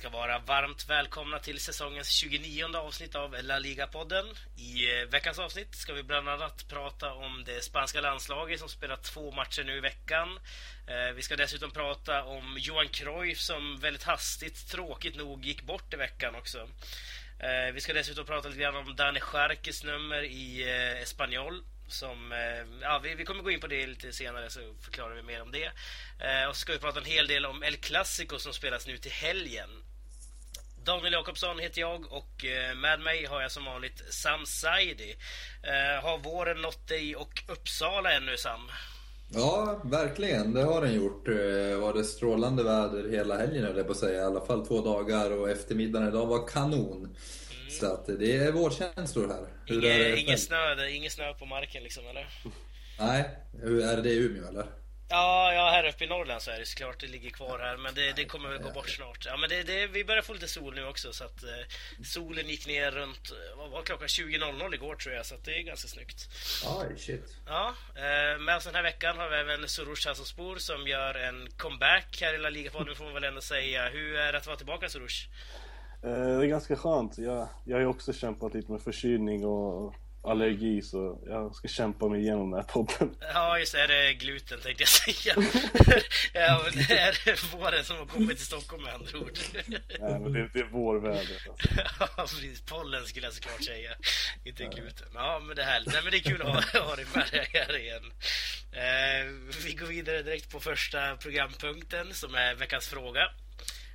ska vara varmt välkomna till säsongens 29 avsnitt av La Liga-podden. I eh, veckans avsnitt ska vi bland annat prata om det spanska landslaget som spelar två matcher nu i veckan. Eh, vi ska dessutom prata om Johan Cruyff som väldigt hastigt, tråkigt nog, gick bort i veckan också. Eh, vi ska dessutom prata lite grann om Dani Scharkes nummer i Espanyol som, ja, vi, vi, kommer gå in på det lite senare så förklarar vi mer om det. Eh, och så ska vi prata en hel del om El Clasico som spelas nu till helgen. Daniel Jakobsson heter jag och eh, med mig har jag som vanligt Sam Saidi. Eh, har våren nått dig och Uppsala ännu Sam? Ja, verkligen. Det har den gjort. Det var det strålande väder hela helgen höll jag på att säga. I alla fall två dagar och eftermiddagen idag var kanon. Så att det är vårkänslor här. Hur Inge, är ingen, snö, ingen snö på marken liksom, eller? Nej, är det i Umeå eller? Ja, ja, här uppe i Norrland så är det såklart. Det ligger kvar här, men det, det kommer väl gå bort snart. Ja, men det, det, vi börjar få lite sol nu också, så att eh, solen gick ner runt, vad var klockan? 20.00 igår tror jag, så att det är ganska snyggt. Oj, shit. Ja, eh, med oss den här veckan har vi även Soroush Hasselspor som gör en comeback här i La Liga-podden, får man väl ändå säga. Hur är det att vara tillbaka, Soroush? Eh, det är ganska skönt. Jag, jag har ju också kämpat lite med förkylning och allergi så jag ska kämpa mig igenom den här podden. Ja, just det. Är det gluten tänkte jag säga. ja, det är våren som har kommit till Stockholm med andra ord. Nej, men det, det är vårväder. Alltså. ja, precis. Pollen skulle jag såklart säga. Inte ja. gluten. Ja, men det är härligt. Nej, men det är kul att ha, ha dig med här igen. Eh, vi går vidare direkt på första programpunkten som är veckans fråga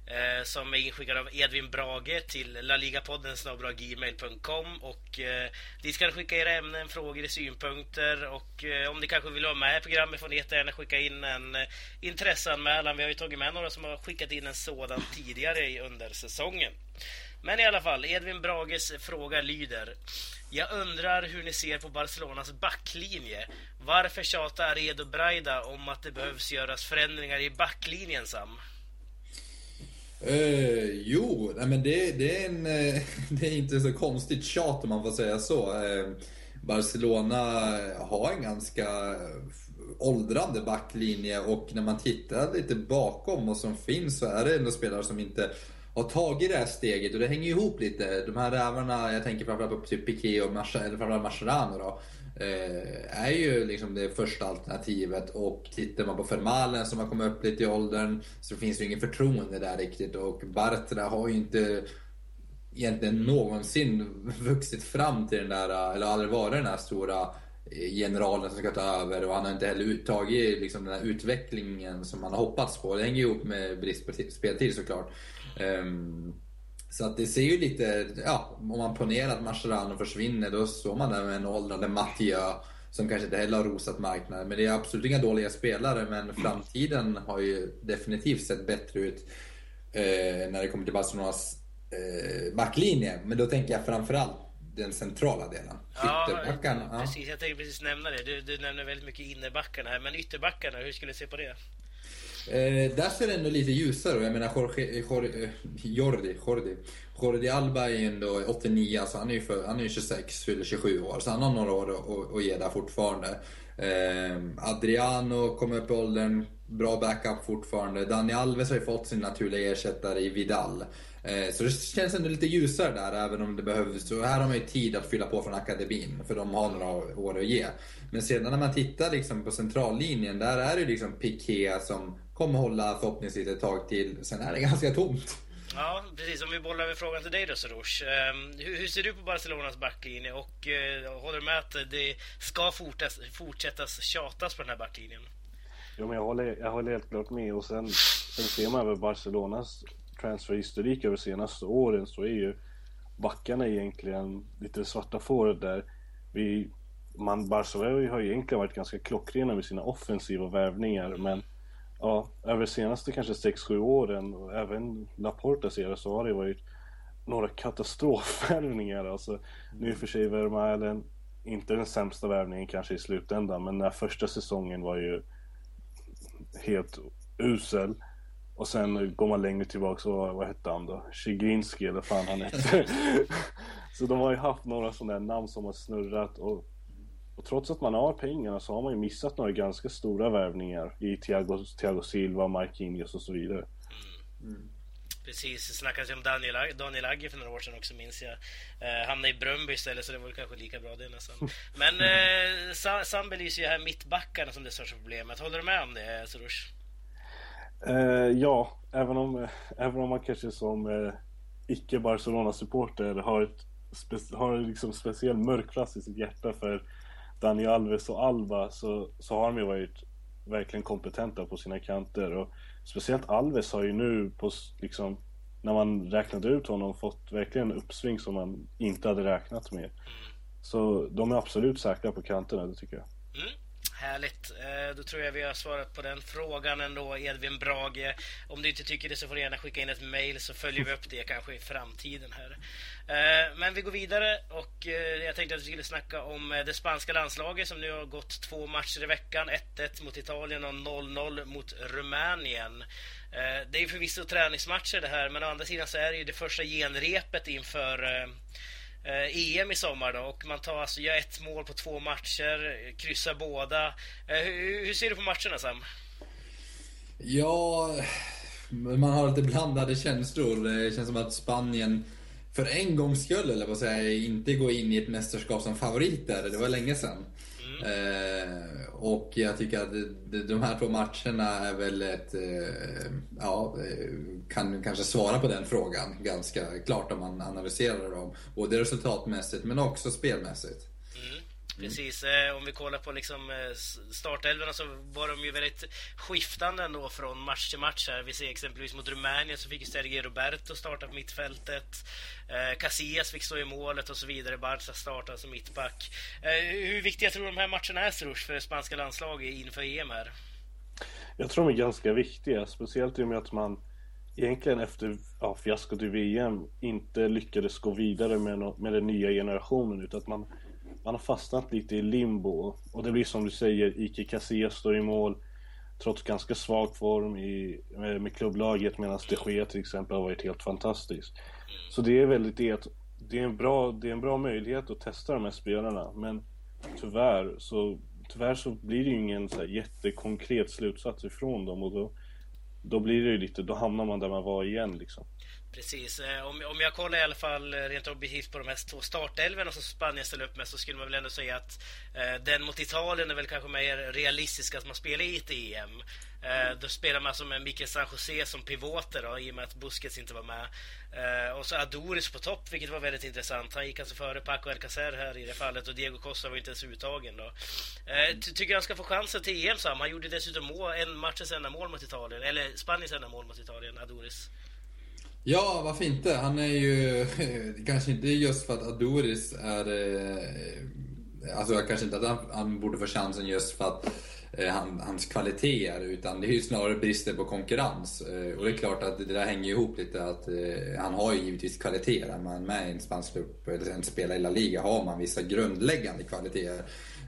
eh, som är inskickad av Edvin Brage till laligapodden gmail.com och eh, dit kan ni skicka era ämnen, frågor, synpunkter och eh, om ni kanske vill vara med i programmet får ni jättegärna skicka in en eh, intresseanmälan. Vi har ju tagit med några som har skickat in en sådan tidigare under säsongen. Men i alla fall, Edvin Brages fråga lyder Jag undrar hur ni ser på Barcelonas backlinje. Varför tjatar Redo Braida om att det behövs göras förändringar i backlinjen, Sam? Uh, jo, nej, men det, det, är en, eh, det är inte så konstigt tjat om man får säga så. Uh, Barcelona har en ganska åldrande backlinje och när man tittar lite bakom och som finns så är det ändå spelare som inte har tagit det här steget och det hänger ihop lite. De här rävarna, jag tänker framförallt på typ Piqué och Mascherano då. Eh, är ju liksom det första alternativet och tittar man på Fermalen som har kommit upp lite i åldern så finns det ju ingen förtroende där riktigt och Bartra har ju inte egentligen någonsin vuxit fram till den där, eller aldrig varit den där stora eh, generalen som ska ta över och han har inte heller uttagit liksom den här utvecklingen som man har hoppats på. Det hänger ju ihop med brist på speltid såklart. Um, så att det ser ju lite, ja, om man ponerar att Mascherano försvinner då står man där med en åldrande Mathieu som kanske inte heller har rosat marknaden. Men det är absolut inga dåliga spelare, men framtiden har ju definitivt sett bättre ut eh, när det kommer till Barcelonas eh, backlinje. Men då tänker jag framförallt den centrala delen. Ja, precis. Jag tänkte precis nämna det. Du, du nämner väldigt mycket innerbackarna här, men ytterbackarna, hur skulle du se på det? Eh, där ser det ändå lite ljusare Jag menar Jorge, eh, Jorge, eh, Jordi, Jordi, Jordi Alba är ju ändå 89, så alltså han är ju för, han är 26, fyller 27 år. Så han har några år att, att ge där fortfarande. Eh, Adriano kommer upp i åldern, bra backup fortfarande. Dani Alves har ju fått sin naturliga ersättare i Vidal. Eh, så det känns ändå lite ljusare där, även om det behövs. Så här har man ju tid att fylla på från akademin, för de har några år att ge. Men sedan när man tittar liksom på centrallinjen, där är det liksom Piqué som kommer hålla förhoppningsvis ett tag till. Sen är det ganska tomt. Ja, precis. Om vi bollar över frågan till dig då, Soroush. Um, hur, hur, ser du på Barcelonas backlinje och uh, håller du med att det ska fortas, fortsättas tjatas på den här backlinjen? Jo, men jag håller, jag håller helt klart med. Och sen, sen ser man över Barcelonas transferhistorik över senaste åren så är ju backarna egentligen lite svarta fåret där. Vi, man, Barcelona har ju egentligen varit ganska klockrena med sina offensiva värvningar men ja, över senaste kanske 6-7 åren och även Laportas era så har det varit några katastrofvärvningar. Alltså, nu i och för sig Vermaelen inte den sämsta värvningen kanske i slutändan men den första säsongen var ju helt usel. Och sen går man längre tillbaka så, vad hette han då? Shiginski eller fan han hette. så de har ju haft några sådana namn som har snurrat och och trots att man har pengarna så har man ju missat några ganska stora värvningar i Thiago, Thiago Silva, Marquinhos och så vidare. Mm. Precis, det snackades ju om Daniel, Daniel Agge för några år sedan också minns jag. Eh, hamnade i Bröndby istället så det var kanske lika bra det nästan. Men eh, Sam belyser ju här mittbackarna som det största problemet. Håller du med om det Sorush? Eh, ja, även om, även om man kanske som eh, icke Barcelona-supporter har ett har liksom speciell mörk plats i sitt hjärta för Daniel Alves och Alba så, så har de ju varit verkligen kompetenta på sina kanter och speciellt Alves har ju nu på liksom när man räknade ut honom fått verkligen en uppsving som man inte hade räknat med. Så de är absolut säkra på kanterna, det tycker jag. Mm. Härligt. Eh, då tror jag vi har svarat på den frågan ändå, Edvin Brage. Om du inte tycker det så får du gärna skicka in ett mail så följer vi upp det kanske i framtiden här. Eh, men vi går vidare och eh, jag tänkte att vi skulle snacka om det spanska landslaget som nu har gått två matcher i veckan. 1-1 mot Italien och 0-0 mot Rumänien. Det är förvisso träningsmatcher det här, men å andra sidan så är det ju det första genrepet inför eh, EM i sommar då och man tar alltså, gör ett mål på två matcher, kryssar båda. Eh, hur, hur, ser du på matcherna Sam? Ja, man har lite blandade känslor. Det känns som att Spanien för en gångs skull, eller vad säger inte gå in i ett mästerskap som favoriter. Det var länge sedan. Eh, och jag tycker att de här två matcherna är väl ett, eh, ja, eh, kan kanske svara på den frågan ganska klart om man analyserar dem. Både resultatmässigt men också spelmässigt. Precis, eh, om vi kollar på liksom eh, startelvorna så var de ju väldigt skiftande ändå från match till match här. Vi ser exempelvis mot Rumänien så fick ju Sergio Roberto starta på mittfältet. Eh, Casillas fick stå i målet och så vidare. Barca startade som mittback. Hur viktiga tror du de här matcherna är, Strush, för det spanska landslaget inför EM här? Jag tror de är ganska viktiga, speciellt i och med att man egentligen efter ja, fiaskot i VM inte lyckades gå vidare med, no med den nya generationen utan att man man har fastnat lite i limbo. Och det blir som du säger, Ike Casillas står i mål. Trots ganska svag form i, med, med klubblaget medan de Gea till exempel har varit helt fantastisk. Så det är väldigt det att det är en bra, det är en bra möjlighet att testa de här spelarna. Men tyvärr så, tyvärr så blir det ju ingen så här jättekonkret slutsats ifrån dem och då, då blir det ju lite, då hamnar man där man var igen liksom. Precis. Eh, om, om jag kollar i alla fall eh, rent objektivt på de här två startelvorna som Spanien ställer upp med så skulle man väl ändå säga att eh, den mot Italien är väl kanske mer realistisk att man spelar i ett EM. Eh, då spelar man som med Mikael San Jose som pivoter då, i och med att Busquets inte var med. Eh, och så Adoris på topp, vilket var väldigt intressant. Han gick alltså före Paco Alcacer här i det fallet och Diego Costa var inte ens uttagen då. Eh, tycker han ska få chansen till EM Sam? Han gjorde dessutom mål, en matchens enda mål mot Italien, eller Spaniens enda mål mot Italien, Adoris. Ja, varför inte? Han är ju, kanske inte just för att Adoris är, eh, alltså kanske inte att han, han borde få chansen just för att eh, han, hans kvaliteter, utan det är ju snarare brister på konkurrens. Eh, och det är klart att det där hänger ihop lite, att eh, han har ju givetvis kvaliteter. Är man med i en spansk klubb, eller en spelar i La Liga, har man vissa grundläggande kvaliteter.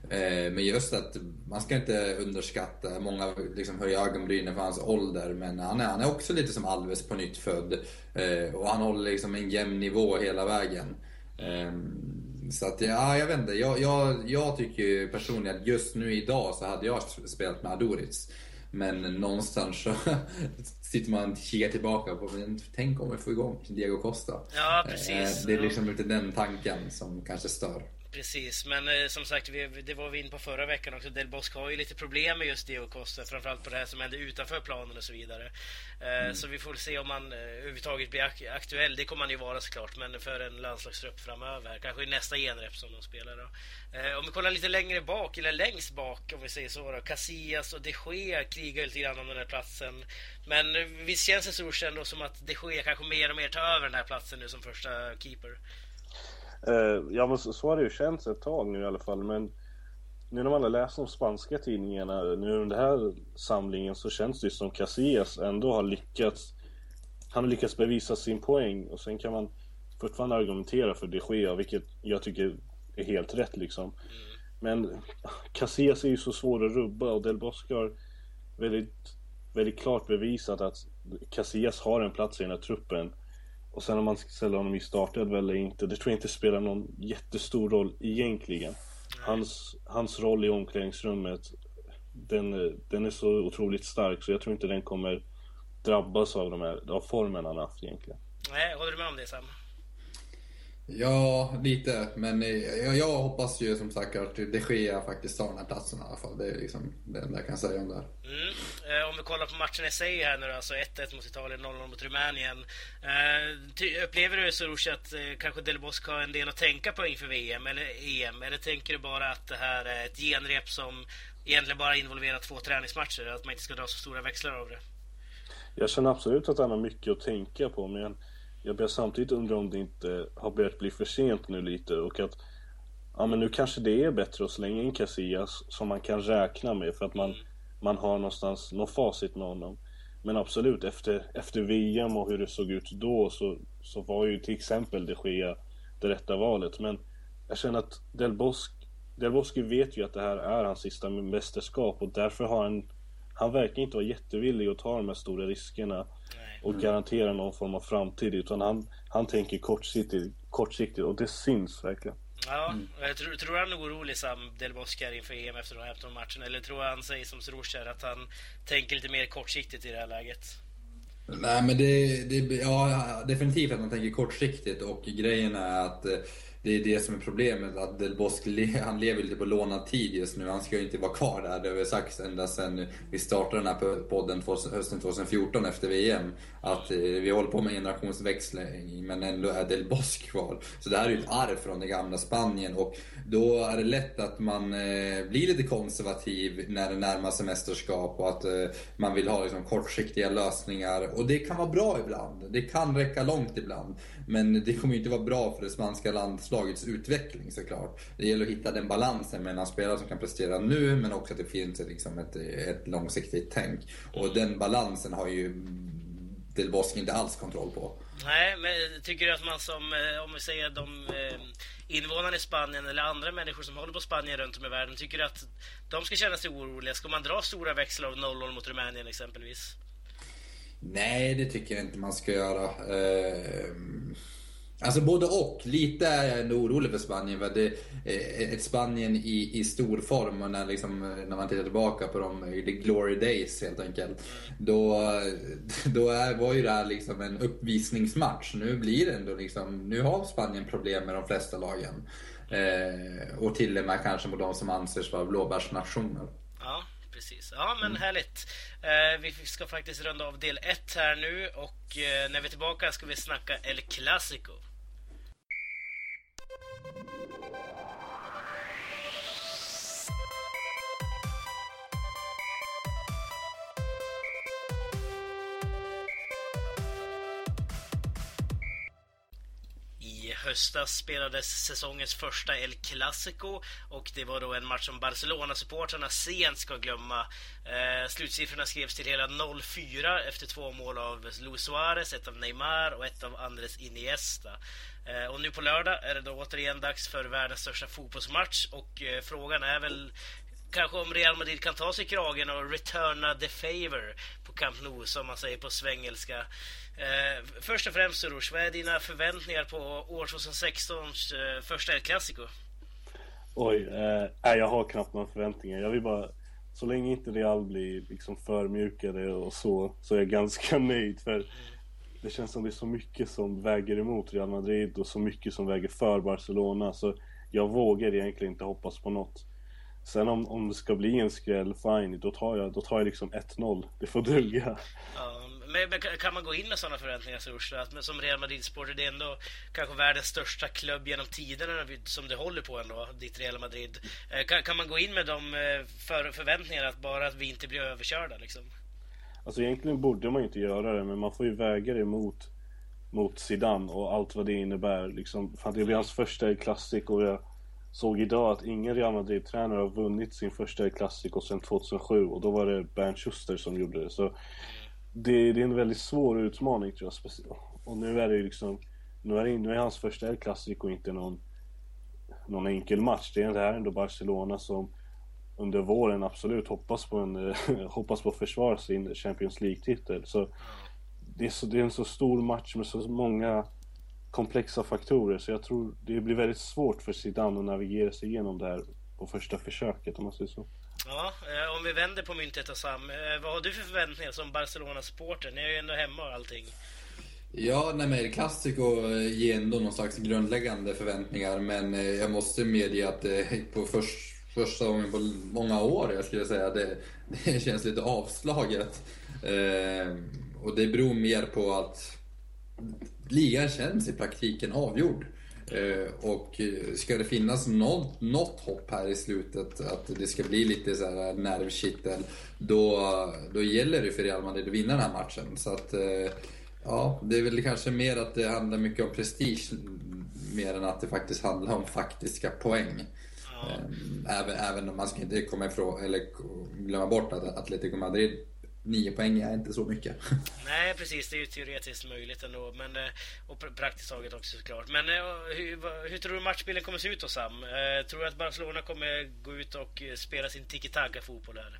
Eh, men just att man ska inte underskatta, många liksom höjer ögonbrynen för hans ålder, men han är, han är också lite som Alves på nytt född. Eh, och han håller liksom en jämn nivå hela vägen. Ehm, så att, ja, jag vet inte. Jag, jag, jag tycker personligen att just nu idag så hade jag spelat med Adoric. Men någonstans så sitter man och kikar tillbaka på, tänk om vi får igång Diego Costa. Ja, precis. Eh, det är liksom lite den tanken som kanske stör. Precis, men eh, som sagt, vi, det var vi inne på förra veckan också. Del Bosque har ju lite problem med just Diego Costa, framförallt på det här som händer utanför planen och så vidare. Eh, mm. Så vi får se om han eh, överhuvudtaget blir ak aktuell. Det kommer han ju vara såklart, men för en landslagstrupp framöver. Kanske i nästa genrep som de spelar då. Eh, om vi kollar lite längre bak, eller längst bak om vi säger så då. Casillas och de Gea krigar lite grann om den här platsen. Men eh, visst känns det så ändå som att de Gea kanske mer och mer tar över den här platsen nu som första keeper? Uh, ja men så, har det ju känts ett tag nu i alla fall men nu när man har läst de spanska tidningarna nu under den här samlingen så känns det som Casillas ändå har lyckats Han har lyckats bevisa sin poäng och sen kan man fortfarande argumentera för de Gea vilket jag tycker är helt rätt liksom mm. Men Casillas är ju så svår att rubba och Del Bosque har väldigt, väldigt klart bevisat att Casillas har en plats i den här truppen och sen om man ska ställa honom i startelv eller inte, det tror jag inte spelar någon jättestor roll egentligen. Hans, hans roll i omklädningsrummet, den, den är så otroligt stark så jag tror inte den kommer drabbas av de här, av formen han haft egentligen. Nej, håller du med om det Sam? Ja, lite. Men eh, jag, jag hoppas ju som sagt att de Gea faktiskt tar den här platsen i alla fall. Det är liksom det enda jag kan säga om det här. Mm. Eh, om vi kollar på matchen i sig här nu alltså 1-1 mot Italien, 0-0 mot Rumänien. Eh, upplever du Soroush att eh, kanske Del Bosque har en del att tänka på inför VM eller EM? Eller tänker du bara att det här är ett genrep som egentligen bara involverar två träningsmatcher? Att man inte ska dra så stora växlar av det? Jag känner absolut att han har mycket att tänka på men jag börjar samtidigt undra om det inte har börjat bli för sent nu lite och att ja men nu kanske det är bättre att slänga in Casillas som man kan räkna med för att man, man har någonstans något facit med honom. Men absolut, efter, efter VM och hur det såg ut då så, så var ju till exempel de Gea det rätta valet. Men jag känner att Del Bosque, Del Bosque vet ju att det här är hans sista mästerskap och därför har han han verkar inte vara jättevillig att ta de här stora riskerna och garantera någon form av framtid utan han, han tänker kortsiktigt, kortsiktigt och det syns verkligen. Ja, mm. tror, tror han är orolig Sam Del Bosque inför EM efter de här matchen eller tror han sig som Srocher att han tänker lite mer kortsiktigt i det här läget? Nej men det, det ja, definitivt att man tänker kortsiktigt och grejen är att eh, det är det som är problemet. Att Del Bosque, han lever lite på lånad tid just nu. Han ska ju inte vara kvar där. Det har vi sagt ända sedan vi startade den här podden hösten 2014 efter VM. Att eh, vi håller på med generationsväxling men ändå är Del Bosque kvar. Så det här är ju ett arv från det gamla Spanien och då är det lätt att man eh, blir lite konservativ när det närmar sig mästerskap och att eh, man vill ha liksom, kortsiktiga lösningar. Och det kan vara bra ibland. Det kan räcka långt ibland. Men det kommer ju inte vara bra för det spanska landslagets utveckling såklart. Det gäller att hitta den balansen mellan spelare som kan prestera nu men också att det finns liksom ett, ett långsiktigt tänk. Och den balansen har ju Del Bosque inte alls kontroll på. Nej, men tycker du att man som, eh, om vi säger de eh, invånarna i Spanien eller andra människor som håller på Spanien runt om i världen, tycker du att de ska känna sig oroliga? Ska man dra stora växlar av 0-0 mot Rumänien exempelvis? Nej, det tycker jag inte man ska göra. Alltså både och. Lite är jag ändå orolig för Spanien. För det ett Spanien i, i stor form. Och när, liksom, när man tittar tillbaka på de the glory days helt enkelt. Då, då är, var ju det här liksom en uppvisningsmatch. Nu blir det ändå liksom, nu har Spanien problem med de flesta lagen. Eh, och till och med kanske mot de som anses vara blåbärsnationer. Precis. Ja, men mm. härligt. Eh, vi ska faktiskt runda av del 1 här nu och eh, när vi är tillbaka ska vi snacka El Clasico. Höstas spelades säsongens första El Clasico och det var då en match som Barcelona-supportrarna sent ska glömma. Eh, slutsiffrorna skrevs till hela 0-4 efter två mål av Luis Suarez, ett av Neymar och ett av Andres Iniesta. Eh, och nu på lördag är det då återigen dags för världens största fotbollsmatch och eh, frågan är väl kanske om Real Madrid kan ta sig kragen och returna the favor på Camp Nou som man säger på svengelska. Eh, först och främst Soros, vad är dina förväntningar på år 2016s eh, första El Clasico? Oj, eh, jag har knappt några förväntningar. Jag vill bara, så länge inte Real blir liksom förmjukade och så, så är jag ganska nöjd. För det känns som det är så mycket som väger emot Real Madrid och så mycket som väger för Barcelona. Så jag vågar egentligen inte hoppas på något. Sen om, om det ska bli en skräll, fine, då tar jag, då tar jag liksom 1-0. Det får duga. Ja, men, men, kan man gå in med sådana förväntningar, Sorsla? Att som Real Madrid-supporter, det är ändå kanske världens största klubb genom tiderna som det håller på ändå, ditt Real Madrid. Eh, kan, kan man gå in med de eh, för, förväntningarna att bara att vi inte blir överkörda liksom? Alltså egentligen borde man ju inte göra det, men man får ju väga det mot, mot Zidane och allt vad det innebär. Liksom, fan, det blir hans första klassik och jag såg idag att ingen Real Madrid-tränare har vunnit sin första Clasico sedan 2007 och då var det Bernd Schuster som gjorde det. Så det, det är en väldigt svår utmaning tror jag. Och nu är det ju liksom, nu är, nu är hans första El Clasico inte någon, någon enkel match. Det är det här ändå Barcelona som under våren absolut hoppas på, en, hoppas på att försvara sin Champions League-titel. Så det är, så det är en så stor match med så många komplexa faktorer så jag tror det blir väldigt svårt för Zidane att navigera sig igenom det här på första försöket om man säger så. Ja, eh, om vi vänder på myntet och Sam. Eh, vad har du för förväntningar som Barcelona-supporter? Ni är ju ändå hemma och allting. Ja, nej men Clasico ger ändå någon slags grundläggande förväntningar men eh, jag måste medge att på först, första gången på många år, jag skulle säga, det, det känns lite avslaget. Eh, och det beror mer på att ligan känns i praktiken avgjord. Eh, och ska det finnas något, något hopp här i slutet, att det ska bli lite så här nervkittel, då, då gäller det för Real Madrid att vinna den här matchen. Så att, eh, ja, det är väl kanske mer att det handlar mycket om prestige, mer än att det faktiskt handlar om faktiska poäng. Ja. Även, även om man ska inte komma ifrån, eller glömma bort att Atletico Madrid nio poäng är inte så mycket. Nej, precis. Det är ju teoretiskt möjligt ändå. Men, eh, och praktiskt taget också såklart. Men eh, hur, hur tror du matchbilden kommer se ut då Sam? Eh, tror du att Barcelona kommer gå ut och spela sin tiki-taka-fotboll här?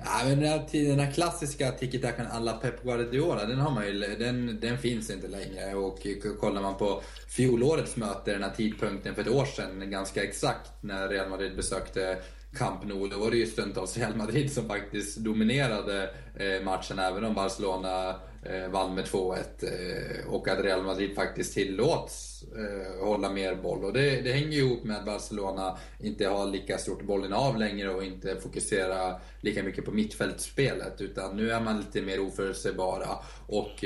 Ja, men den, här, den här klassiska tiki-takan alla Pep Guardiola, den, har man ju, den, den finns inte längre. Och kollar man på fjolårets möte, den här tidpunkten för ett år sedan, ganska exakt, när Real Madrid besökte Camp Nou, då var det ju stundtals Real Madrid som faktiskt dominerade eh, matchen, även om Barcelona Eh, vann med 2-1. Eh, och att Real Madrid faktiskt tillåts eh, hålla mer boll. Och det, det hänger ihop med att Barcelona inte har lika stort bollinnehav längre och inte fokuserar lika mycket på mittfältsspelet. Utan nu är man lite mer oförutsägbara och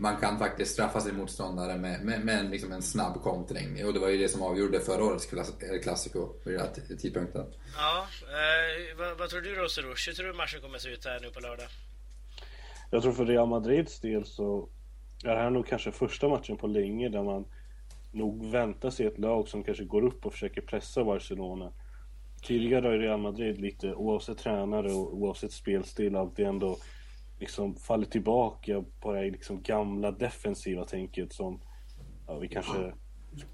man kan faktiskt straffa sin motståndare med, med, med en, liksom en snabb kontring. Och det var ju det som avgjorde förra årets Clasico vid den här tidpunkten. Ja, eh, vad, vad, tror du då Soroush? Hur tror du matchen kommer att se ut här nu på lördag? Jag tror för Real Madrids del så är det här nog kanske första matchen på länge där man nog väntar sig ett lag som kanske går upp och försöker pressa Barcelona. Tidigare har Real Madrid lite, oavsett tränare och oavsett spelstil, alltid ändå liksom fallit tillbaka på det liksom gamla defensiva tänket som ja, vi kanske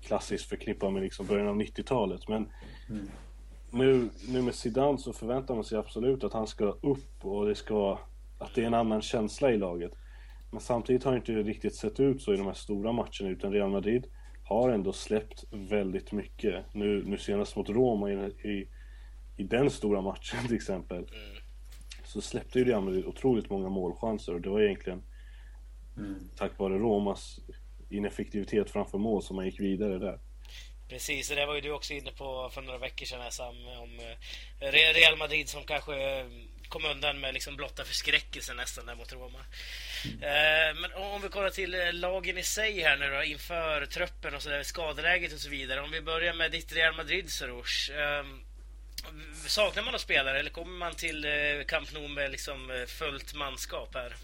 klassiskt förknippar med liksom början av 90-talet. Men mm nu, nu med Zidane så förväntar man sig absolut att han ska upp och det ska att det är en annan känsla i laget. Men samtidigt har det inte riktigt sett ut så i de här stora matcherna utan Real Madrid har ändå släppt väldigt mycket. Nu, nu senast mot Roma i, i, i den stora matchen till exempel. Mm. Så släppte ju Real Madrid otroligt många målchanser och det var egentligen mm. tack vare Romas ineffektivitet framför mål som man gick vidare där. Precis, och det var ju du också inne på för några veckor sedan Sam, om eh, Real Madrid som kanske eh, kom undan med liksom blotta förskräckelsen nästan där mot Roma. Mm. Men om vi kollar till lagen i sig här nu då, inför truppen och så där, skadeläget och så vidare. Om vi börjar med ditt Real Madrid, Soroush. Ehm, saknar man några spelare eller kommer man till Camp Nou med liksom fullt manskap här?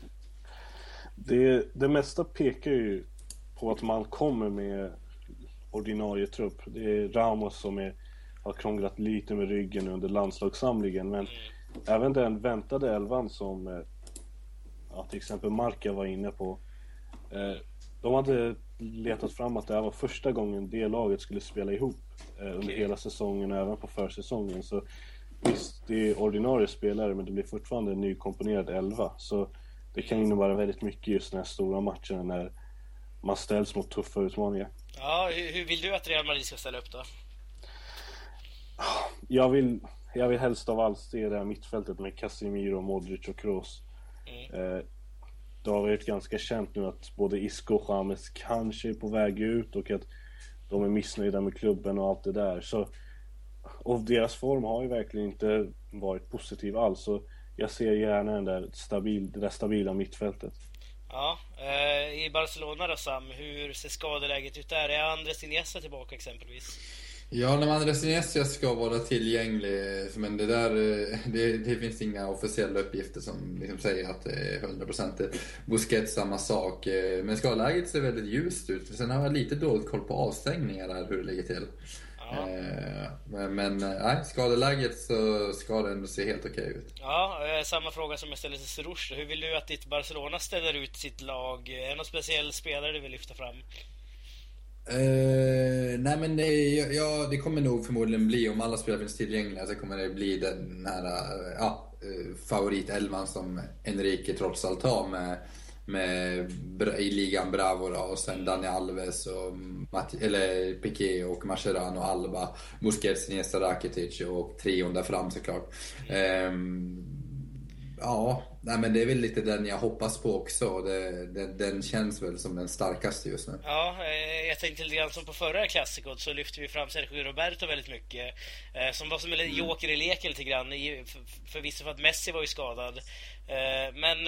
Det, det mesta pekar ju på att man kommer med ordinarie trupp. Det är Ramos som är, har krånglat lite med ryggen under landslagssamlingen men även den väntade elvan som eh, ja, till exempel Marca var inne på. Eh, de hade letat fram att det här var första gången det laget skulle spela ihop eh, under hela säsongen och även på försäsongen. Så visst, det är ordinarie spelare men det blir fortfarande en nykomponerad elva. Så det kan innebära väldigt mycket just den här stora matchen när man ställs mot tuffa utmaningar. Ja, hur, hur, vill du att Real Madrid ska ställa upp då? Jag vill, jag vill helst av allt se det här mittfältet med Casemiro, Modric och Kroos. Mm. Eh, det har varit ganska känt nu att både Isco och James kanske är på väg ut och att de är missnöjda med klubben och allt det där. Så, och deras form har ju verkligen inte varit positiv alls. Så jag ser gärna den där stabil, det där stabila mittfältet. Ja, eh, i Barcelona då Sam, hur ser skadeläget ut där? Är Andres Iniesta tillbaka exempelvis? Ja, när Andres Iniesta ska vara tillgänglig, men det där, eh, det, det finns inga officiella uppgifter som liksom säger att det är 100% Busquets samma sak. Eh, men skadeläget ser väldigt ljust ut. Sen har jag lite dåligt koll på avstängningar där, hur det ligger till. Eh, men, men eh, nej, skadeläget så ska det ändå se helt okej ut. Ja, eh, samma fråga som jag ställde till Serouche. Hur vill du att ditt Barcelona ställer ut sitt lag? Är det någon speciell spelare du vill lyfta fram? Uh, nej men det, ja, det kommer nog förmodligen bli, om alla spelare finns tillgängliga, så kommer det bli den här ja, favoritelvan som Enrique trots allt har med med i ligan Bravo då, och sen Dani Alves och Matti, eller Piqué och Mascherano, Alba, Busquets, Iniesta, Rakitic och trion där fram såklart. Um, ja, nej, men det är väl lite den jag hoppas på också. Det, det, den känns väl som den starkaste just nu. Ja, eh, jag tänkte lite grann som på förra klassikot så lyfte vi fram Sergio Roberto väldigt mycket. Eh, som var som en mm. joker i leken lite grann. Förvisso för att Messi var ju skadad. Eh, men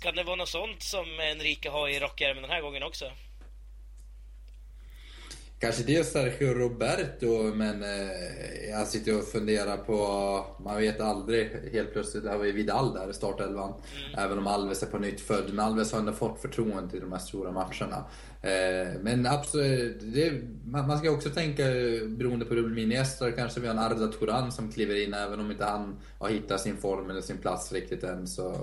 kan det vara något sånt som Enrique har i rockärmen den här gången också? Kanske inte just Sergio Roberto, men eh, jag sitter och funderar på... Man vet aldrig. Helt plötsligt har vi Vidal där i startelvan. Mm. Även om Alves är på nytt född. Men Alves har ändå fått förtroende i de här stora matcherna. Eh, men absolut, det, man, man, ska också tänka, beroende på hur det med Iniesta, kanske vi har en Arda Turan som kliver in, även om inte han har hittat sin form eller sin plats riktigt än. Så,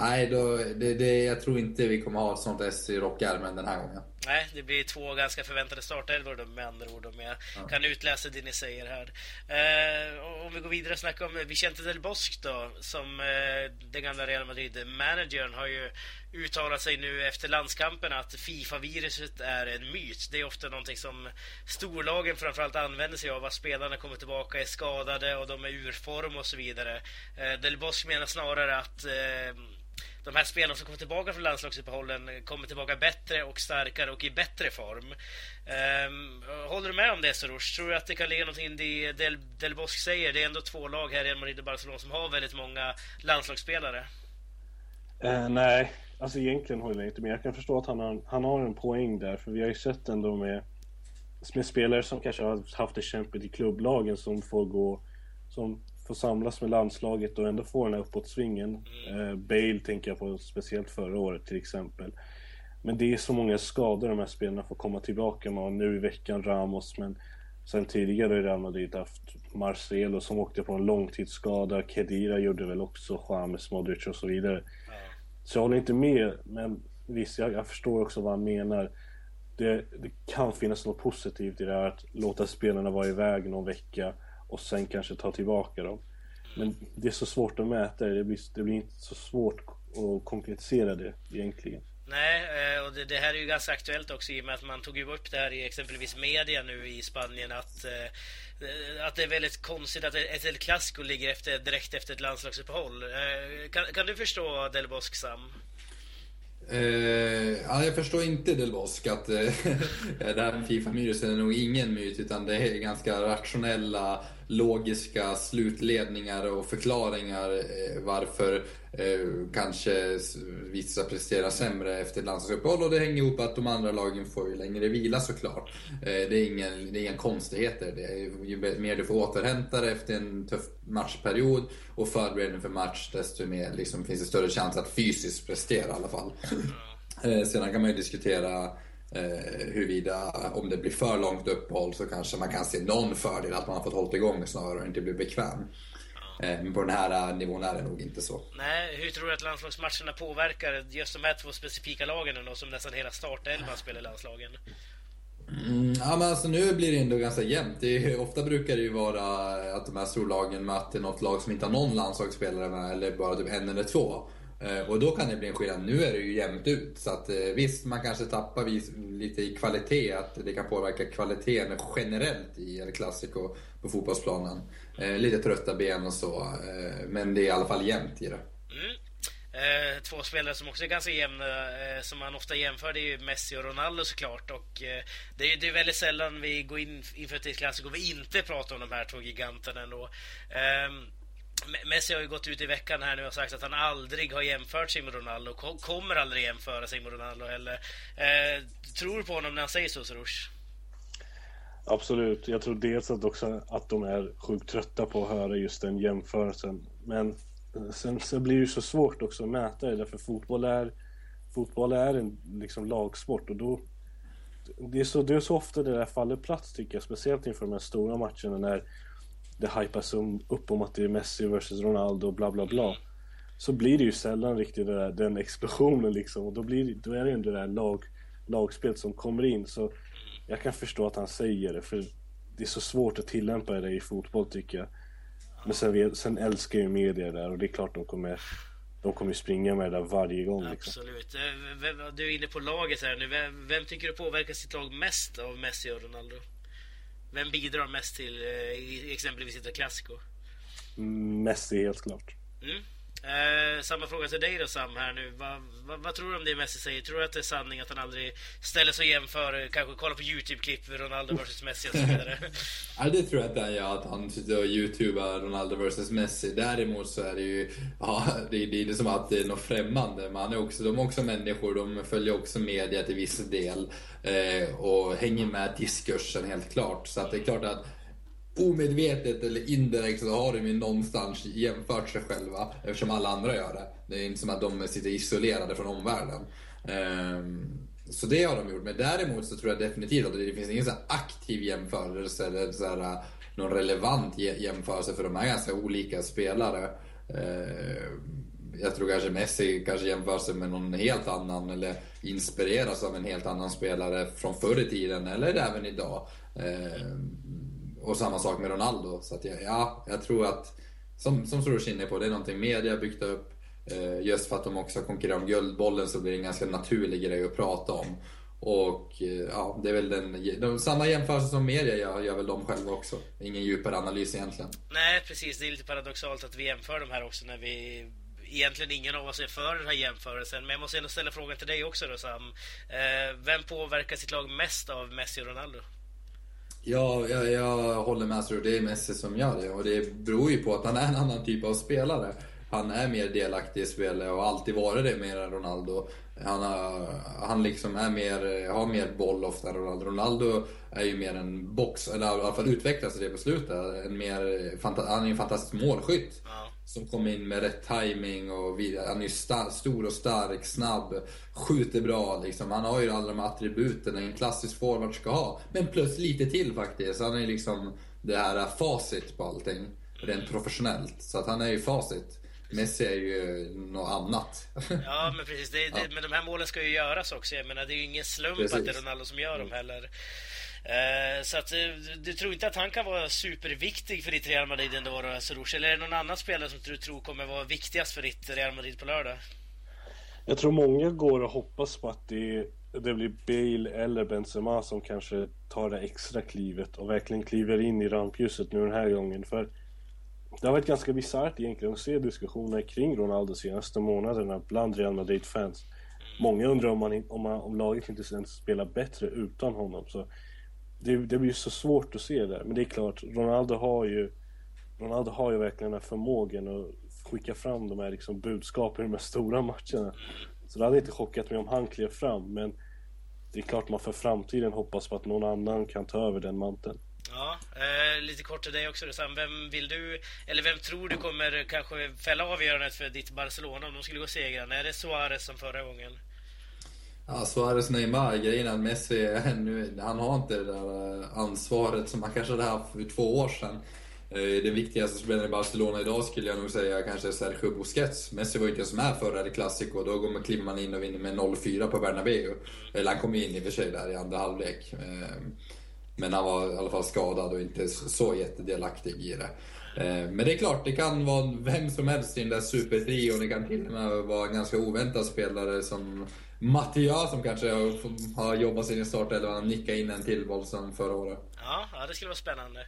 nej, då, det, det, jag tror inte vi kommer ha ett sånt S i rockärmen den här gången. Nej, det blir två ganska förväntade startelvor med andra ord om jag ja. kan utläsa det ni säger här. Eh, om vi går vidare och snackar om Vicente del Bosque då, som eh, den gamla Real Madrid-managern har ju uttalat sig nu efter landskampen att Fifa-viruset är en myt. Det är ofta någonting som storlagen framförallt använder sig av, att spelarna kommer tillbaka, är skadade och de är ur form och så vidare. Eh, del Bosque menar snarare att eh, de här spelarna som kommer tillbaka från landslagsuppehållen kommer tillbaka bättre och starkare och i bättre form. Um, håller du med om det Soros? Tror du att det kan ligga någonting i det Del, Del Bosque säger? Det är ändå två lag här, Real Madrid och Barcelona, som har väldigt många landslagsspelare. Uh, nej, alltså egentligen håller jag inte med. Jag kan förstå att han har, han har en poäng där, för vi har ju sett ändå med, med spelare som kanske har haft det kämpigt i klubblagen som får gå, som får samlas med landslaget och ändå få den här uppåtsvingen. Eh, Bale tänker jag på speciellt förra året till exempel. Men det är så många skador de här spelarna får komma tillbaka med. Nu i veckan Ramos, men sen tidigare i Real Madrid haft Marcelo som åkte på en långtidsskada. Kedira gjorde väl också, James, Modric och så vidare. Så jag håller inte med, men visst, jag, jag förstår också vad han menar. Det, det, kan finnas något positivt i det här att låta spelarna vara iväg någon vecka och sen kanske ta tillbaka dem. Men det är så svårt att mäta det. Det blir, det blir inte så svårt att konkretisera det egentligen. Nej, eh, och det, det, här är ju ganska aktuellt också i och med att man tog ju upp det här i exempelvis media nu i Spanien att, eh, att det är väldigt konstigt att ett El Clasico ligger efter, direkt efter ett landslagsuppehåll. Eh, kan, kan du förstå Del Bosque, Sam? Uh, ja, jag förstår inte Del Bosque att uh, det här med Fifa-myrusen är nog ingen myt utan det är ganska rationella logiska slutledningar och förklaringar eh, varför eh, kanske vissa presterar sämre efter landslagsuppehåll och det hänger ihop att de andra lagen får ju längre vila såklart. Eh, det, är ingen, det är inga konstigheter. Det är, ju mer du får återhämta dig efter en tuff matchperiod och förberedning för match desto mer liksom, finns det större chans att fysiskt prestera i alla fall. Sedan kan man ju diskutera Eh, huruvida, om det blir för långt uppehåll så kanske man kan se någon fördel att man har fått hålla igång snarare och inte blir bekväm. Eh, men på den här nivån är det nog inte så. Nej, hur tror du att landslagsmatcherna påverkar just de här två specifika lagen då, som nästan hela startelvan spelar i landslagen? Mm, ja men alltså nu blir det ändå ganska jämnt. Det är, ofta brukar det ju vara att de här storlagen möter något lag som inte har någon landslagsspelare med, eller bara typ en eller två. Eh, och då kan det bli en skillnad. Nu är det ju jämnt ut. Så att, eh, visst, man kanske tappar lite i kvalitet. Att det kan påverka kvaliteten generellt i El Clasico på fotbollsplanen. Eh, lite trötta ben och så. Men det är i alla fall jämnt i det. Mm. Eh, två spelare som också är ganska jämna, eh, som man ofta jämför, det är ju Messi och Ronaldo såklart. Och eh, det, är, det är väldigt sällan vi går in inför ett klassiko och vi inte pratar om de här två giganterna ändå. Eh, Messi har ju gått ut i veckan här nu och sagt att han aldrig har jämfört sig med Ronaldo. och Kommer aldrig jämföra sig med Ronaldo heller. Eh, tror du på honom när han säger så, Soroush? Absolut. Jag tror dels att också att de är sjukt trötta på att höra just den jämförelsen. Men eh, sen, så blir det ju så svårt också att mäta det därför fotboll är Fotboll är en liksom lagsport och då det är, så, det är så ofta det där faller plats tycker jag, speciellt inför de här stora matcherna när det hypas upp om att det är Messi vs Ronaldo och bla bla bla. Så blir det ju sällan riktigt där, den explosionen liksom. Och då, blir, då är det ju det där lag, lagspelet som kommer in. Så jag kan förstå att han säger det, för det är så svårt att tillämpa det i fotboll tycker jag. Men sen, sen älskar ju media där och det är klart de kommer de kommer springa med det där varje gång. Liksom. Absolut. Eh, du är inne på laget här nu. Vem, vem tycker du påverkar sitt lag mest av Messi och Ronaldo? Vem bidrar mest till eh, exempelvis ett Clasico? Messi helt klart. Mm. Eh, samma fråga till dig då Sam här nu. Vad, va, vad, tror du om det Messi säger? Tror du att det är sanning att han aldrig ställer sig och jämför, eh, kanske kollar på Youtube-klipp Ronaldo vs Messi och så vidare? ja, det tror jag att han gör, att han sitter och youtubar Ronaldo vs Messi. Däremot så är det ju, ja, det, det är inte som att det är något främmande. Man är också, de är också människor, de följer också media till viss del. Eh, och hänger med diskursen helt klart. Så att det är klart att omedvetet eller indirekt så har de ju någonstans jämfört sig själva eftersom alla andra gör det. Det är inte som att de sitter isolerade från omvärlden. Um, så det har de gjort. Men däremot så tror jag definitivt att det finns ingen så aktiv jämförelse eller så här, någon relevant jämförelse för de är ganska olika spelare. Uh, jag tror kanske Messi kanske jämför sig med någon helt annan eller inspireras av en helt annan spelare från förr i tiden eller även idag. Ehm, och samma sak med Ronaldo. Så att jag, ja, jag tror att, som, som Soros inne på, det är någonting media byggt upp. Eh, just för att de också konkurrerar om Guldbollen så blir det en ganska naturlig grej att prata om. Och eh, ja, det är väl den, de, samma jämförelse som media gör, gör väl de själva också. Ingen djupare analys egentligen. Nej, precis. Det är lite paradoxalt att vi jämför de här också när vi egentligen ingen av oss är för den här jämförelsen. Men jag måste ändå ställa frågan till dig också då Sam. Eh, vem påverkar sitt lag mest av Messi och Ronaldo? Ja, jag, jag håller med. Så det är Messi som gör det. Och det beror ju på att han är en annan typ av spelare. Han är mer delaktig i spelet och har alltid varit det mer än Ronaldo. Han, har, han liksom är mer, har mer boll ofta än Ronaldo. Ronaldo är ju mer en box, eller i alla fall utvecklas det på slutet. En mer, han är en fantastisk målskytt. Som kommer in med rätt timing och vidare. Han är star stor och stark, snabb, skjuter bra liksom. Han har ju alla de attributen en klassisk forward ska ha. Men plus lite till faktiskt. Han är liksom det här facit på allting. Rent professionellt. Så att han är ju facit. Messi är ju något annat. Ja, men precis. Det, det, ja. Men de här målen ska ju göras också. Jag menar, det är ju ingen slump precis. att det är Ronaldo som gör dem heller. Eh, så att, eh, du tror inte att han kan vara superviktig för ditt Real Madrid ändå, Soroush? Alltså, eller är det någon annan spelare som du tror kommer vara viktigast för ditt Real Madrid på lördag? Jag tror många går och hoppas på att det, det blir Bale eller Benzema som kanske tar det extra klivet och verkligen kliver in i rampljuset nu den här gången. För det har varit ganska bisarrt egentligen att se diskussioner kring Ronaldo de senaste månaderna bland Real Madrid-fans. Många undrar om, man, om, man, om laget inte ens spelar bättre utan honom. Så det, det blir så svårt att se det. Men det är klart, Ronaldo har ju Ronaldo har ju verkligen den här förmågan att skicka fram de här liksom budskapen i de här stora matcherna. Så det hade inte chockat mig om han klev fram, men det är klart man för framtiden hoppas på att någon annan kan ta över den manteln. Ja, eh, lite kort till dig också Sam. Vem vill du, eller vem tror du kommer kanske fälla avgörandet för ditt Barcelona om de skulle gå segrande? Är det Suarez som förra gången? Ja, Suarez Neymar, grejen är att Messi, nu, han har inte det där eh, ansvaret som han kanske hade haft för två år sedan. Eh, den viktigaste spelaren i Barcelona idag skulle jag nog säga kanske Sergio Busquets. Messi var ju inte ens med förra Clasico, då går man, kliver man in och vinner med 0-4 på Bernabéu. Eller han kom in i och för sig där i andra halvlek. Eh, men han var i alla fall skadad och inte så jättedelaktig i det. Men det är klart, det kan vara vem som helst i den där supertrion. Det kan till och med vara en ganska oväntad spelare som Mattia som kanske har jobbat sin start eller han nickade in en till boll sen förra året. Ja, ja, det skulle vara spännande.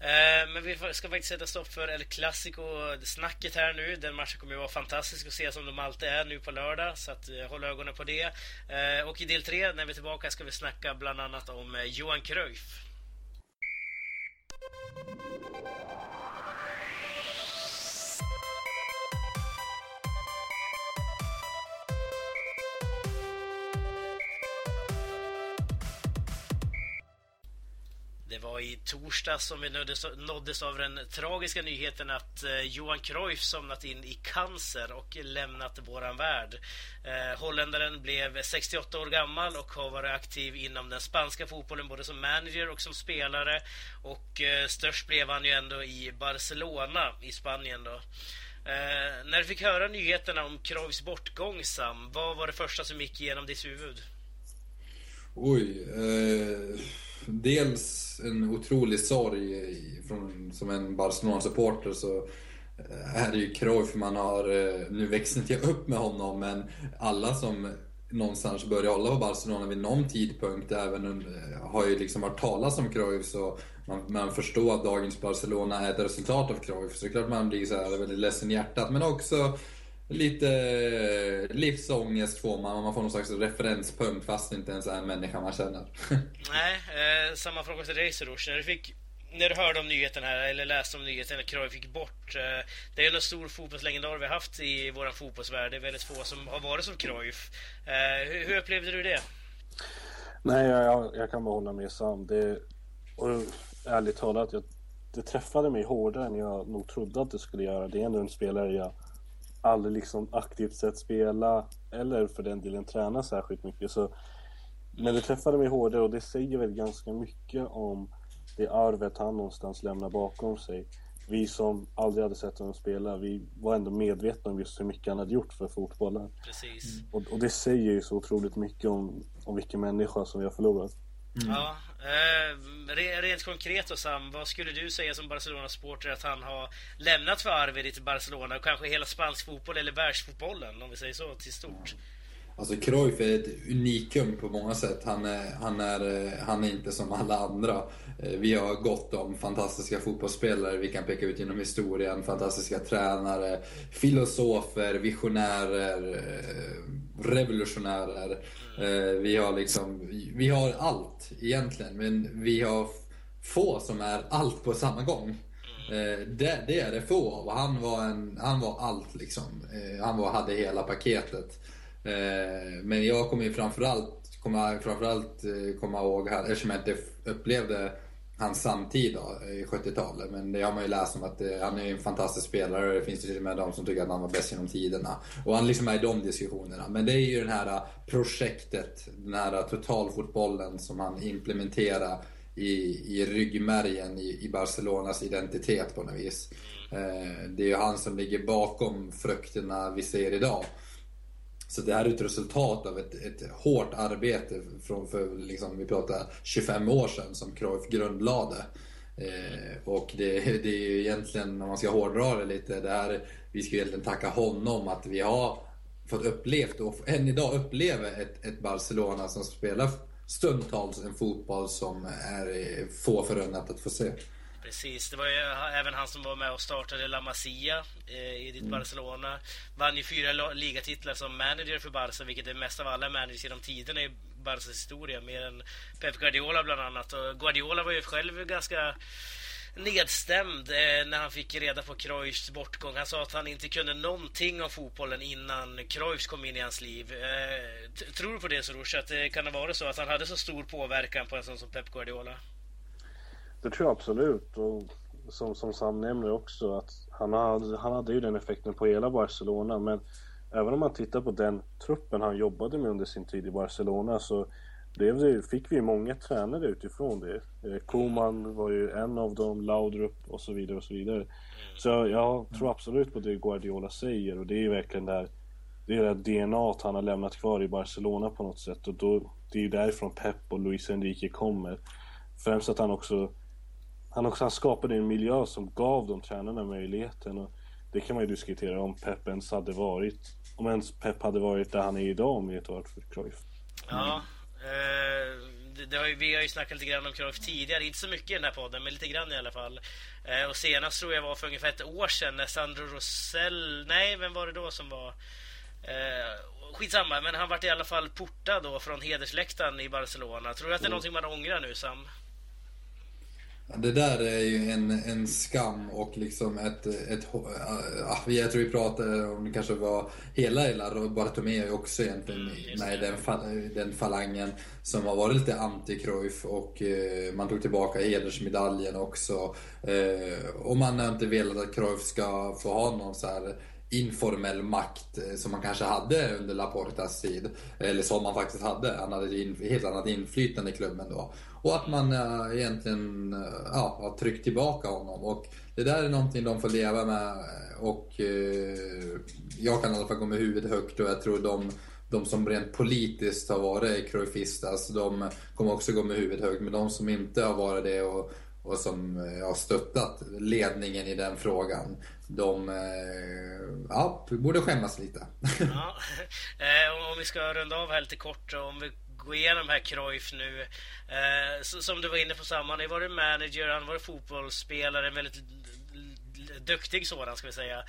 Eh, men vi ska faktiskt sätta stopp för El Clasico-snacket här nu. Den matchen kommer ju vara fantastisk att se som de alltid är nu på lördag. Så att, eh, håll ögonen på det. Eh, och i del tre, när vi är tillbaka, ska vi snacka bland annat om Johan Cruyff. Det var i torsdags som vi nåddes, nåddes av den tragiska nyheten att eh, Johan Cruyff somnat in i cancer och lämnat våran värld. Eh, holländaren blev 68 år gammal och har varit aktiv inom den spanska fotbollen både som manager och som spelare. Och eh, störst blev han ju ändå i Barcelona i Spanien då. Eh, när du fick höra nyheterna om Cruyffs bortgång, Sam, vad var det första som gick igenom ditt huvud? Oj, eh dels en otrolig sorg från, som en Barcelona-supporter så eh, är det ju Cruyff man har, eh, nu växer inte jag upp med honom, men alla som någonstans började hålla på Barcelona vid någon tidpunkt, även eh, har ju liksom hört talas om Cruyff, så man, man förstår att dagens Barcelona är ett resultat av Cruyff. Så det är klart man blir så här väldigt ledsen i hjärtat, men också lite livsångest får man. Man får någon slags referenspunkt fast det inte ens är en människa man känner. Nej, eh, samma fråga till dig Soroush. När du fick när du hörde om nyheten här, eller läste om nyheten att Cruyff gick bort. Eh, det är en stor fotbollslegendar vi har haft i vår fotbollsvärld. Det är väldigt få som har varit som Cruyff. Eh, hur, hur upplevde du det? Nej, jag, jag kan bara hålla med Sam. Det, och ärligt talat, jag, det träffade mig hårdare än jag nog trodde att det skulle göra. Det är ändå en spelare jag aldrig liksom aktivt sett spela eller för den delen träna särskilt mycket. Så, men det träffade mig hårdare och det säger väl ganska mycket om det arvet han någonstans lämnar bakom sig. Vi som aldrig hade sett honom spela, vi var ändå medvetna om just hur mycket han hade gjort för fotbollen. Precis. Och, och, det säger ju så otroligt mycket om, om vilken människa som vi har förlorat. Mm. Ja, Uh, rent konkret då Sam, vad skulle du säga som Barcelona-supporter att han har lämnat för arv i Barcelona och kanske hela spansk fotboll eller världsfotbollen om vi säger så till stort? Alltså Cruyff är ett unikum på många sätt. Han är, han, är, eh, han är inte som alla andra. Eh, vi har gott om fantastiska fotbollsspelare vi kan peka ut genom historien. Fantastiska tränare, filosofer, visionärer, eh, revolutionärer. Vi har liksom, vi har allt egentligen, men vi har få som är allt på samma gång. Det, det är det få av. Han var, en, han var allt liksom. Han var, hade hela paketet. Eh, men jag kommer ju framförallt, kommer framförallt eh, komma ihåg, eftersom jag inte upplevde hans samtid då, i 70-talet. Men det har man ju läst om att eh, han är en fantastisk spelare och det finns till och med de som tycker att han var bäst genom tiderna. Och han liksom är i de diskussionerna. Men det är ju det här projektet, den här totalfotbollen som han implementerar i, i ryggmärgen i, i Barcelonas identitet på något vis. Det är ju han som ligger bakom frukterna vi ser idag. Så det här är ett resultat av ett, ett hårt arbete från för, liksom, vi pratar 25 år sedan som Cruyff grundlade. Eh, och det, det är ju egentligen, om man ska hårdra det lite, det här, vi ska egentligen tacka honom att vi har fått upplevt och än idag upplever ett, ett Barcelona som spelar stundtals en fotboll som är få förunnat att få se. Precis, det var ju även han som var med och startade La Masia eh, i ditt mm. Barcelona. Vann ju fyra ligatitlar som manager för Barca, vilket är mest av alla managers genom tiderna i Barcas historia. Mer än Pep Guardiola bland annat. Och Guardiola var ju själv ganska nedstämd eh, när han fick reda på Cruyffs bortgång. Han sa att han inte kunde någonting om fotbollen innan Cruyffs kom in i hans liv. Eh, tror du på det Soroush? Att det kan ha varit så att han hade så stor påverkan på en sån som Pep Guardiola? Det tror jag absolut. Och som, som Sam nämner också att han hade, han hade ju den effekten på hela Barcelona. Men även om man tittar på den truppen han jobbade med under sin tid i Barcelona så blev det, fick vi många tränare utifrån det. Eh, Koman var ju en av dem, Laudrup och så vidare och så vidare. Så jag tror absolut på det Guardiola säger och det är ju verkligen där det är det DNA han har lämnat kvar i Barcelona på något sätt och då, det är ju därifrån Pep och Luis Enrique kommer. Främst att han också han, också, han skapade en miljö som gav de tränarna möjligheten. Och det kan man ju diskutera om Pep ens hade varit, om ens Pep hade varit där han är idag om inte varit för Cruyff. Ja, eh, det, det har ju, vi har ju snackat lite grann om Cruyff tidigare, inte så mycket i den här podden, men lite grann i alla fall. Eh, och senast tror jag var för ungefär ett år sedan när Sandro Rosell, nej vem var det då som var Eh, skitsamma, men han vart i alla fall portad då från hedersläktaren i Barcelona. Tror du att det är mm. någonting man ångrar nu, Sam? Det där är ju en, en skam och liksom ett... ett äh, jag tror vi pratade om det kanske var hela Ela Bartomeu också egentligen mm, med den, den falangen som har varit lite anti-Cruyff och eh, man tog tillbaka hedersmedaljen också. Eh, och man har inte velat att Cruyff ska få ha någon så här informell makt eh, som man kanske hade under Laportas tid. Eller som man faktiskt hade. Han hade ett helt annat inflytande i klubben då. Och att man äh, egentligen eh, ja, har tryckt tillbaka honom. Och det där är någonting de får leva med. Och jag kan i alla fall gå med huvudet högt och jag tror de de som rent politiskt har varit cruyffistas, de kommer också gå med huvudet högt. Men de som inte har varit det och och som har stöttat ledningen i den frågan. De eh, ja, borde skämmas lite. Ja. Eh, om vi ska runda av här lite kort, om vi går igenom här Cruyff nu. Som du var inne på, samma, han har varit manager, han varit fotbollsspelare, en väldigt duktig sådan ska vi säga.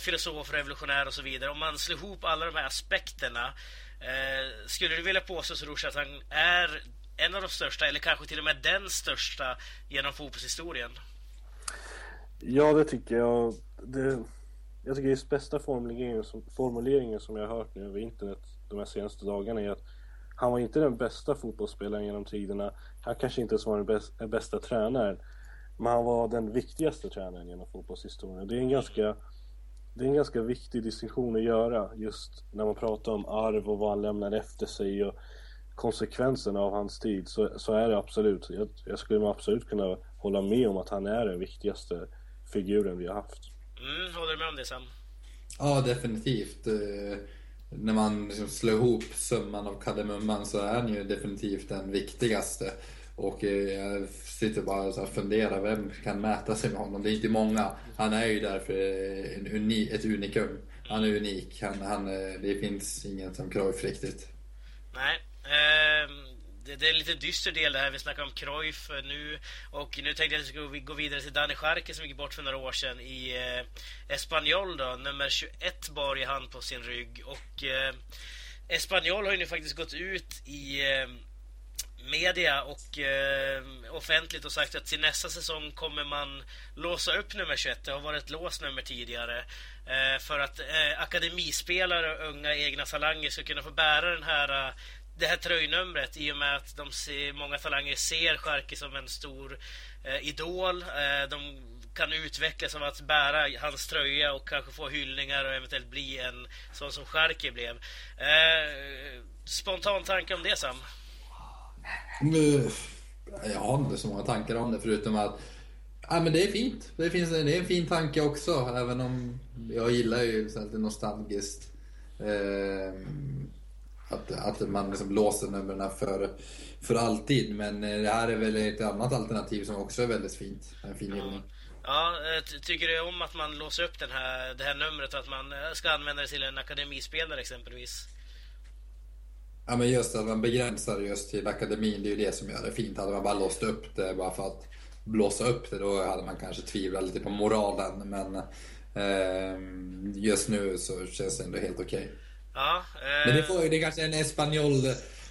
Filosof, revolutionär och så vidare. Om man slår ihop alla de här aspekterna, skulle du vilja påstå Soroush att han är en av de största, eller kanske till och med den största genom fotbollshistorien? Ja, det tycker jag. Det, jag tycker det bästa formuleringen som, formuleringen som jag har hört nu över internet de här senaste dagarna är att han var inte den bästa fotbollsspelaren genom tiderna. Han kanske inte ens var den bästa, bästa tränaren. Men han var den viktigaste tränaren genom fotbollshistorien. Det är en ganska det är en ganska viktig distinktion att göra just när man pratar om arv och vad han lämnar efter sig och konsekvenserna av hans tid så, så är det absolut. Jag, jag skulle absolut kunna hålla med om att han är den viktigaste figuren vi har haft. Mm, håller du med om det Sam? Ja, definitivt. Eh, när man liksom slår ihop summan av kardemumman så är han ju definitivt den viktigaste. Och eh, jag sitter bara och funderar, vem kan mäta sig med honom? Det är inte många. Han är ju därför en uni, ett unikum. Han är unik. Han, han, eh, det finns ingen som Cruyff riktigt. Nej, Ehm, det, det, är en lite dyster del det här. Vi snackar om Cruyff eh, nu. Och nu tänkte jag att vi ska gå vidare till Danny Scharke som gick bort för några år sedan i eh, Espanyol då. Nummer 21 bar i hand på sin rygg. Och eh, Espanyol har ju nu faktiskt gått ut i eh, media och eh, offentligt och sagt att till nästa säsong kommer man låsa upp nummer 21. Det har varit ett låst nummer tidigare. Eh, för att eh, akademispelare och unga egna talanger ska kunna få bära den här eh, det här tröjnumret i och med att de ser, många talanger ser Sharky som en stor eh, idol. Eh, de kan utvecklas av att bära hans tröja och kanske få hyllningar och eventuellt bli en sån som Sharky blev. Eh, spontan tanke om det Sam? Jag har inte så många tankar om det förutom att Ja, men det är fint. Det, finns, det är en fin tanke också, även om jag gillar ju lite nostalgiskt. Eh, att, att man liksom låser numren för, för alltid. Men eh, det här är väl ett annat alternativ som också är väldigt fint. En fin hyllning. Ja, eh, tycker du om att man låser upp den här, det här numret och att man eh, ska använda det till en akademispelare exempelvis? Ja, men just att man begränsar just till akademin, det är ju det som gör det fint. Hade man bara låst upp det bara för att blåsa upp det, då hade man kanske tvivlat lite på moralen. Men eh, just nu så känns det ändå helt okej. Okay. Ja, eh... Men det, får, det är kanske en Espanyol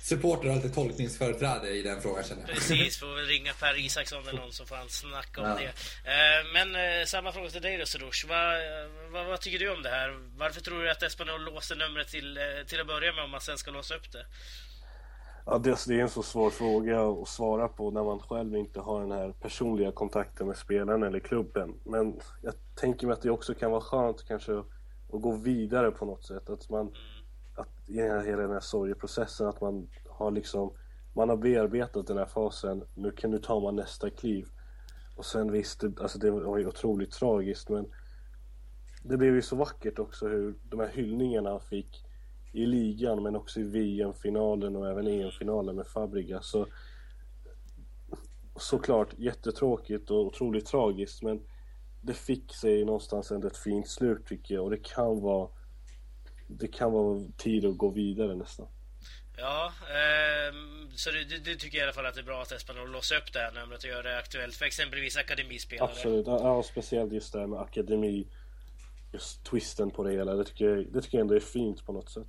supporter har lite tolkningsföreträde i den frågan känner jag. Precis, får väl ringa Per Isaksson eller någon som får han snacka om ja. det. Eh, men eh, samma fråga till dig då Soroush. Vad, vad, vad, tycker du om det här? Varför tror du att Espanyol låste numret till, eh, till att börja med om man sen ska låsa upp det? Ja, det, är en så svår fråga att svara på när man själv inte har den här personliga kontakten med spelaren eller klubben. Men jag tänker mig att det också kan vara skönt kanske att gå vidare på något sätt. Att man, att i hela den här sorgeprocessen, att man har liksom, man har bearbetat den här fasen, nu kan nu ta man nästa kliv. Och sen visst, alltså det var ju otroligt tragiskt men det blev ju så vackert också hur de här hyllningarna han fick i ligan men också i VM-finalen och även EM-finalen med Fabregas. Så, såklart jättetråkigt och otroligt tragiskt men det fick sig någonstans ändå ett fint slut tycker jag och det kan vara det kan vara tid att gå vidare nästan. Ja, eh, så du, du, tycker i alla fall att det är bra att Espanol låser upp det här numret och gör det aktuellt för exempelvis akademispelare? Absolut, ja, speciellt just det här med akademi, just twisten på det hela. Det tycker jag, det tycker jag ändå är fint på något sätt.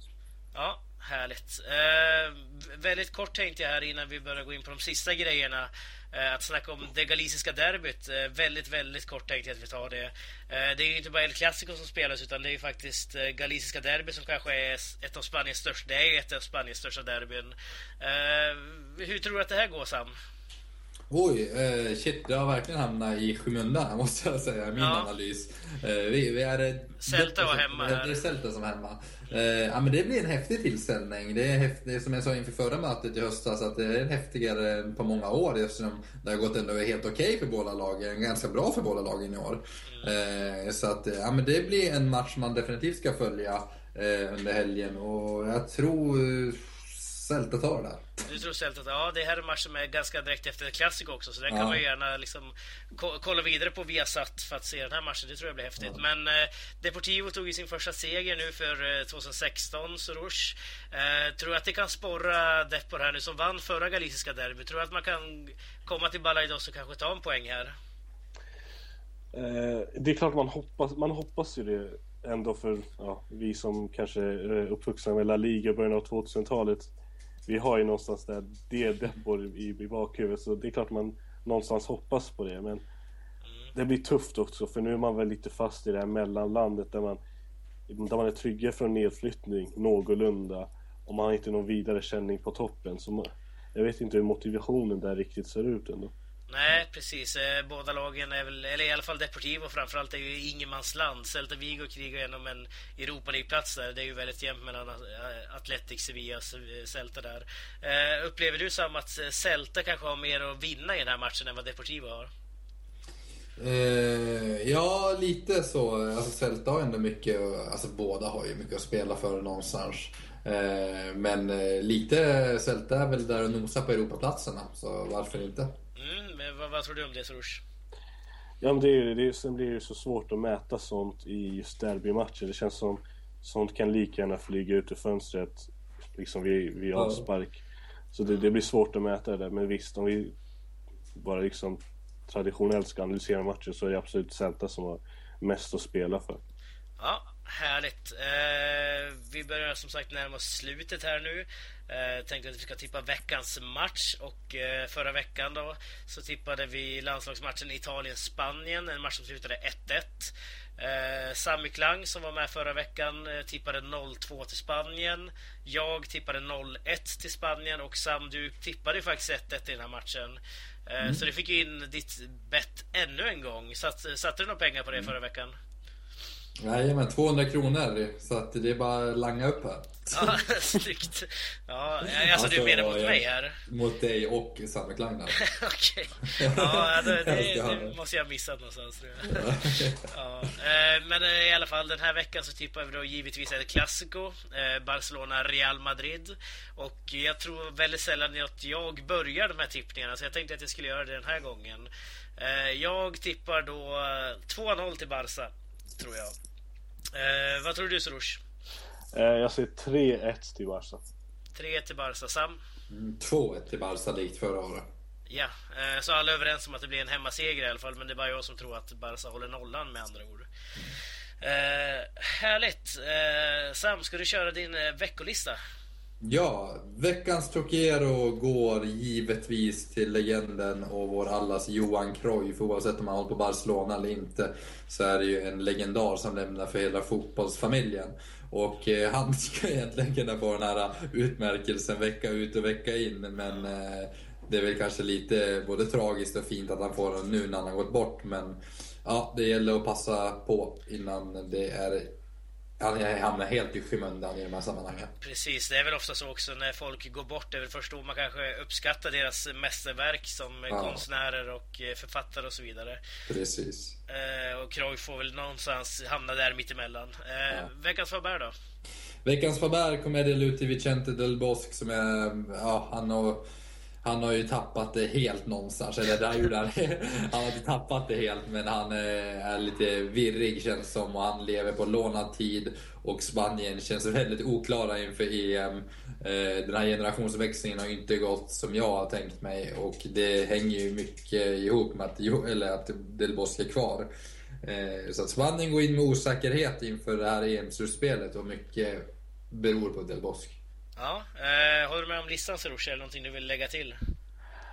Ja, härligt. Eh, väldigt kort tänkte jag här innan vi börjar gå in på de sista grejerna. Eh, att snacka om det galiciska derbyt. Eh, väldigt, väldigt kort tänkte jag att vi tar det. Eh, det är ju inte bara El Clasico som spelas utan det är ju faktiskt galiciska derbyt som kanske är ett av Spaniens största. Det är ju ett av Spaniens största derbyn. Hur tror du att det här går Sam? Oj, eh, shit, det har verkligen hamnat i skymundan måste jag säga, min ja. analys. Eh, vi, vi är Celta var hemma här. Det är Celta som är hemma. Eh, ja, men det blir en häftig tillställning. Det är häftigt, som jag sa inför förra mötet i höstas, att det är häftigare på många år eftersom det har gått ändå helt okej okay för båda lagen. Ganska bra för båda lagen i år. Mm. så att, ja men det blir en match man definitivt ska följa eh, under helgen och jag tror Celta tar det där. Du tror Celta, ja det här är en match som är ganska direkt efter en klassiker också så den kan man ju gärna liksom kolla vidare på Viasat för att se den här matchen. Det tror jag blir häftigt. Ja. Men eh, Deportivo tog ju sin första seger nu för eh, 2016, Soroush. Eh, tror att det kan sporra Depor här nu som vann förra galiciska derby? Tror att man kan komma till Balaidos och kanske ta en poäng här? Eh, det är klart man hoppas, man hoppas ju det ändå för ja, vi som kanske är uppvuxna med La Liga i början av 2000-talet. Vi har ju någonstans där det Debor i, i bakhuvudet så det är klart man någonstans hoppas på det men det blir tufft också för nu är man väl lite fast i det här mellanlandet där man där man är trygga från nedflyttning någorlunda och man har inte någon vidare känning på toppen så man, jag vet inte hur motivationen där riktigt ser ut ändå. Nej, precis. Eh, båda lagen är väl, eller i alla fall Deportivo framförallt, är ju ingenmansland. Celta Vigo krigar genom en Europa League-plats där. Det är ju väldigt jämnt mellan eh, Atletic, Sevilla och eh, Celta där. Upplever du som att Celta kanske har mer att vinna i den här matchen än vad Deportivo har? Eh, ja, lite så. Alltså Celta har ändå mycket, alltså båda har ju mycket att spela för någonstans. Men lite Celta är väl där och nosar på Europaplatserna, så varför inte? Mm, men vad, vad, tror du om det Soroush? Ja men det är det. Sen blir det så svårt att mäta sånt i just derbymatcher. Det känns som sånt kan lika gärna flyga ut ur fönstret liksom vid, vid avspark. Så det, det, blir svårt att mäta det där. Men visst, om vi bara liksom traditionellt ska analysera matcher så är det absolut Celta som har mest att spela för. Ja, Härligt. Eh, vi börjar som sagt närma oss slutet här nu. Eh, tänkte att vi ska tippa veckans match och eh, förra veckan då så tippade vi landslagsmatchen Italien-Spanien, en match som slutade 1-1. Eh, Sami Klang som var med förra veckan eh, tippade 0-2 till Spanien. Jag tippade 0-1 till Spanien och Sam, du tippade faktiskt 1-1 i den här matchen. Eh, mm. Så du fick in ditt bett ännu en gång. Satt, satte du några pengar på det mm. förra veckan? Jajamän, 200 kronor. Så att det är bara att langa upp här. Ja, snyggt. Ja, alltså, alltså du menar mot jag, mig här? Mot dig och Sanne Klang Okej. Ja, det, det, det, måste jag ha missat någonstans ja. Eh, men eh, i alla fall, den här veckan så tippar vi då givetvis El Clasico. Eh, Barcelona-Real Madrid. Och jag tror väldigt sällan att jag börjar de här tippningarna, så jag tänkte att jag skulle göra det den här gången. Jag tippar då 2-0 till Barca, tror jag. Eh, vad tror du Soroush? Eh, jag säger 3-1 till Barca. 3-1 till Barca. Sam? Mm, 2-1 till Barca likt förra året. Ja, eh, så alla är överens om att det blir en hemmaseger i alla fall. Men det är bara jag som tror att Barca håller nollan med andra ord. Eh, härligt! Eh, Sam, ska du köra din eh, veckolista? Ja, veckans Trocero går givetvis till legenden och vår allas Johan Cruyff. Oavsett om han håller på Barcelona eller inte så är det ju en legendar som lämnar för hela fotbollsfamiljen. Och eh, han ska egentligen kunna få den här utmärkelsen vecka ut och vecka in. Men eh, det är väl kanske lite både tragiskt och fint att han får den nu när han har gått bort. Men ja, det gäller att passa på innan det är han hamnar helt i skymundan i de här sammanhangen. Precis, det är väl ofta så också när folk går bort. Det är väl först då man kanske uppskattar deras mästerverk som ja. konstnärer och eh, författare och så vidare. Precis. Eh, och Cruyff får väl någonstans hamna där mittemellan. Eh, ja. Veckans Faber då? Veckans Faber kommer det ut till Vicente del Bosque som är, ja, han har han har ju tappat det helt någonstans. Eller där gjorde han, han har inte tappat det helt, men han eh, är lite virrig känns som och han lever på lånad tid. Och Spanien känns väldigt oklara inför EM. Eh, den här generationsväxlingen har ju inte gått som jag har tänkt mig och det hänger ju mycket ihop med att, eller att Del Bosque är kvar. Eh, så att Spanien går in med osäkerhet inför det här EM-slutspelet och mycket beror på Del Bosque. Ja, eh, håller du med om listan Soroush eller någonting du vill lägga till?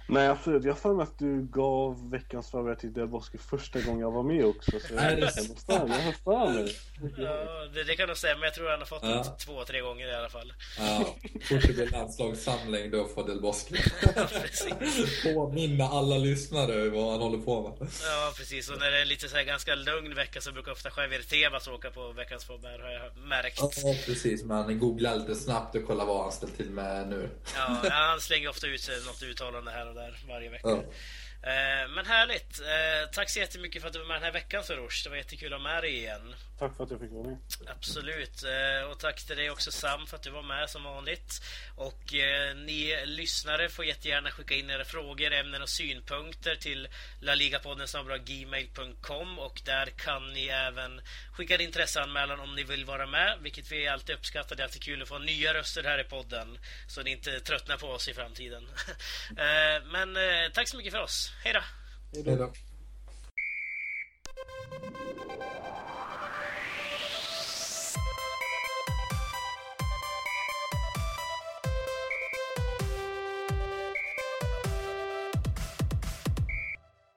Nej absolut, jag har för mig att du gav veckans favorit till Del Bosque första gången jag var med också. Så jag, har för mig ja, det. Det kan nog stämma, jag tror han har fått ja. det två, tre gånger i alla fall. Ja, det blir landslagssamling då får Del Bosque påminna alla lyssnare vad han håller på med. Ja precis, och när det är lite så här ganska lugn vecka så brukar ofta Javier Tebas åka på veckans favorit har jag märkt. Ja precis, man googlar lite snabbt och kollar vad han ställt till med nu. Ja, han slänger ofta ut något uttalande här och där varje vecka. Ja. Eh, men härligt! Eh, tack så jättemycket för att du var med den här veckan Soroush. Det var jättekul att ha med dig igen. Tack för att jag fick vara med. Absolut. Eh, och tack till dig också Sam för att du var med som vanligt. Och eh, ni lyssnare får jättegärna skicka in era frågor, ämnen och synpunkter till laligapodden gmail.com och där kan ni även skicka en intresseanmälan om ni vill vara med, vilket vi alltid uppskattar. Det är alltid kul att få nya röster här i podden så ni inte tröttnar på oss i framtiden. Eh, men tack så mycket för oss. Hej då! Hej då!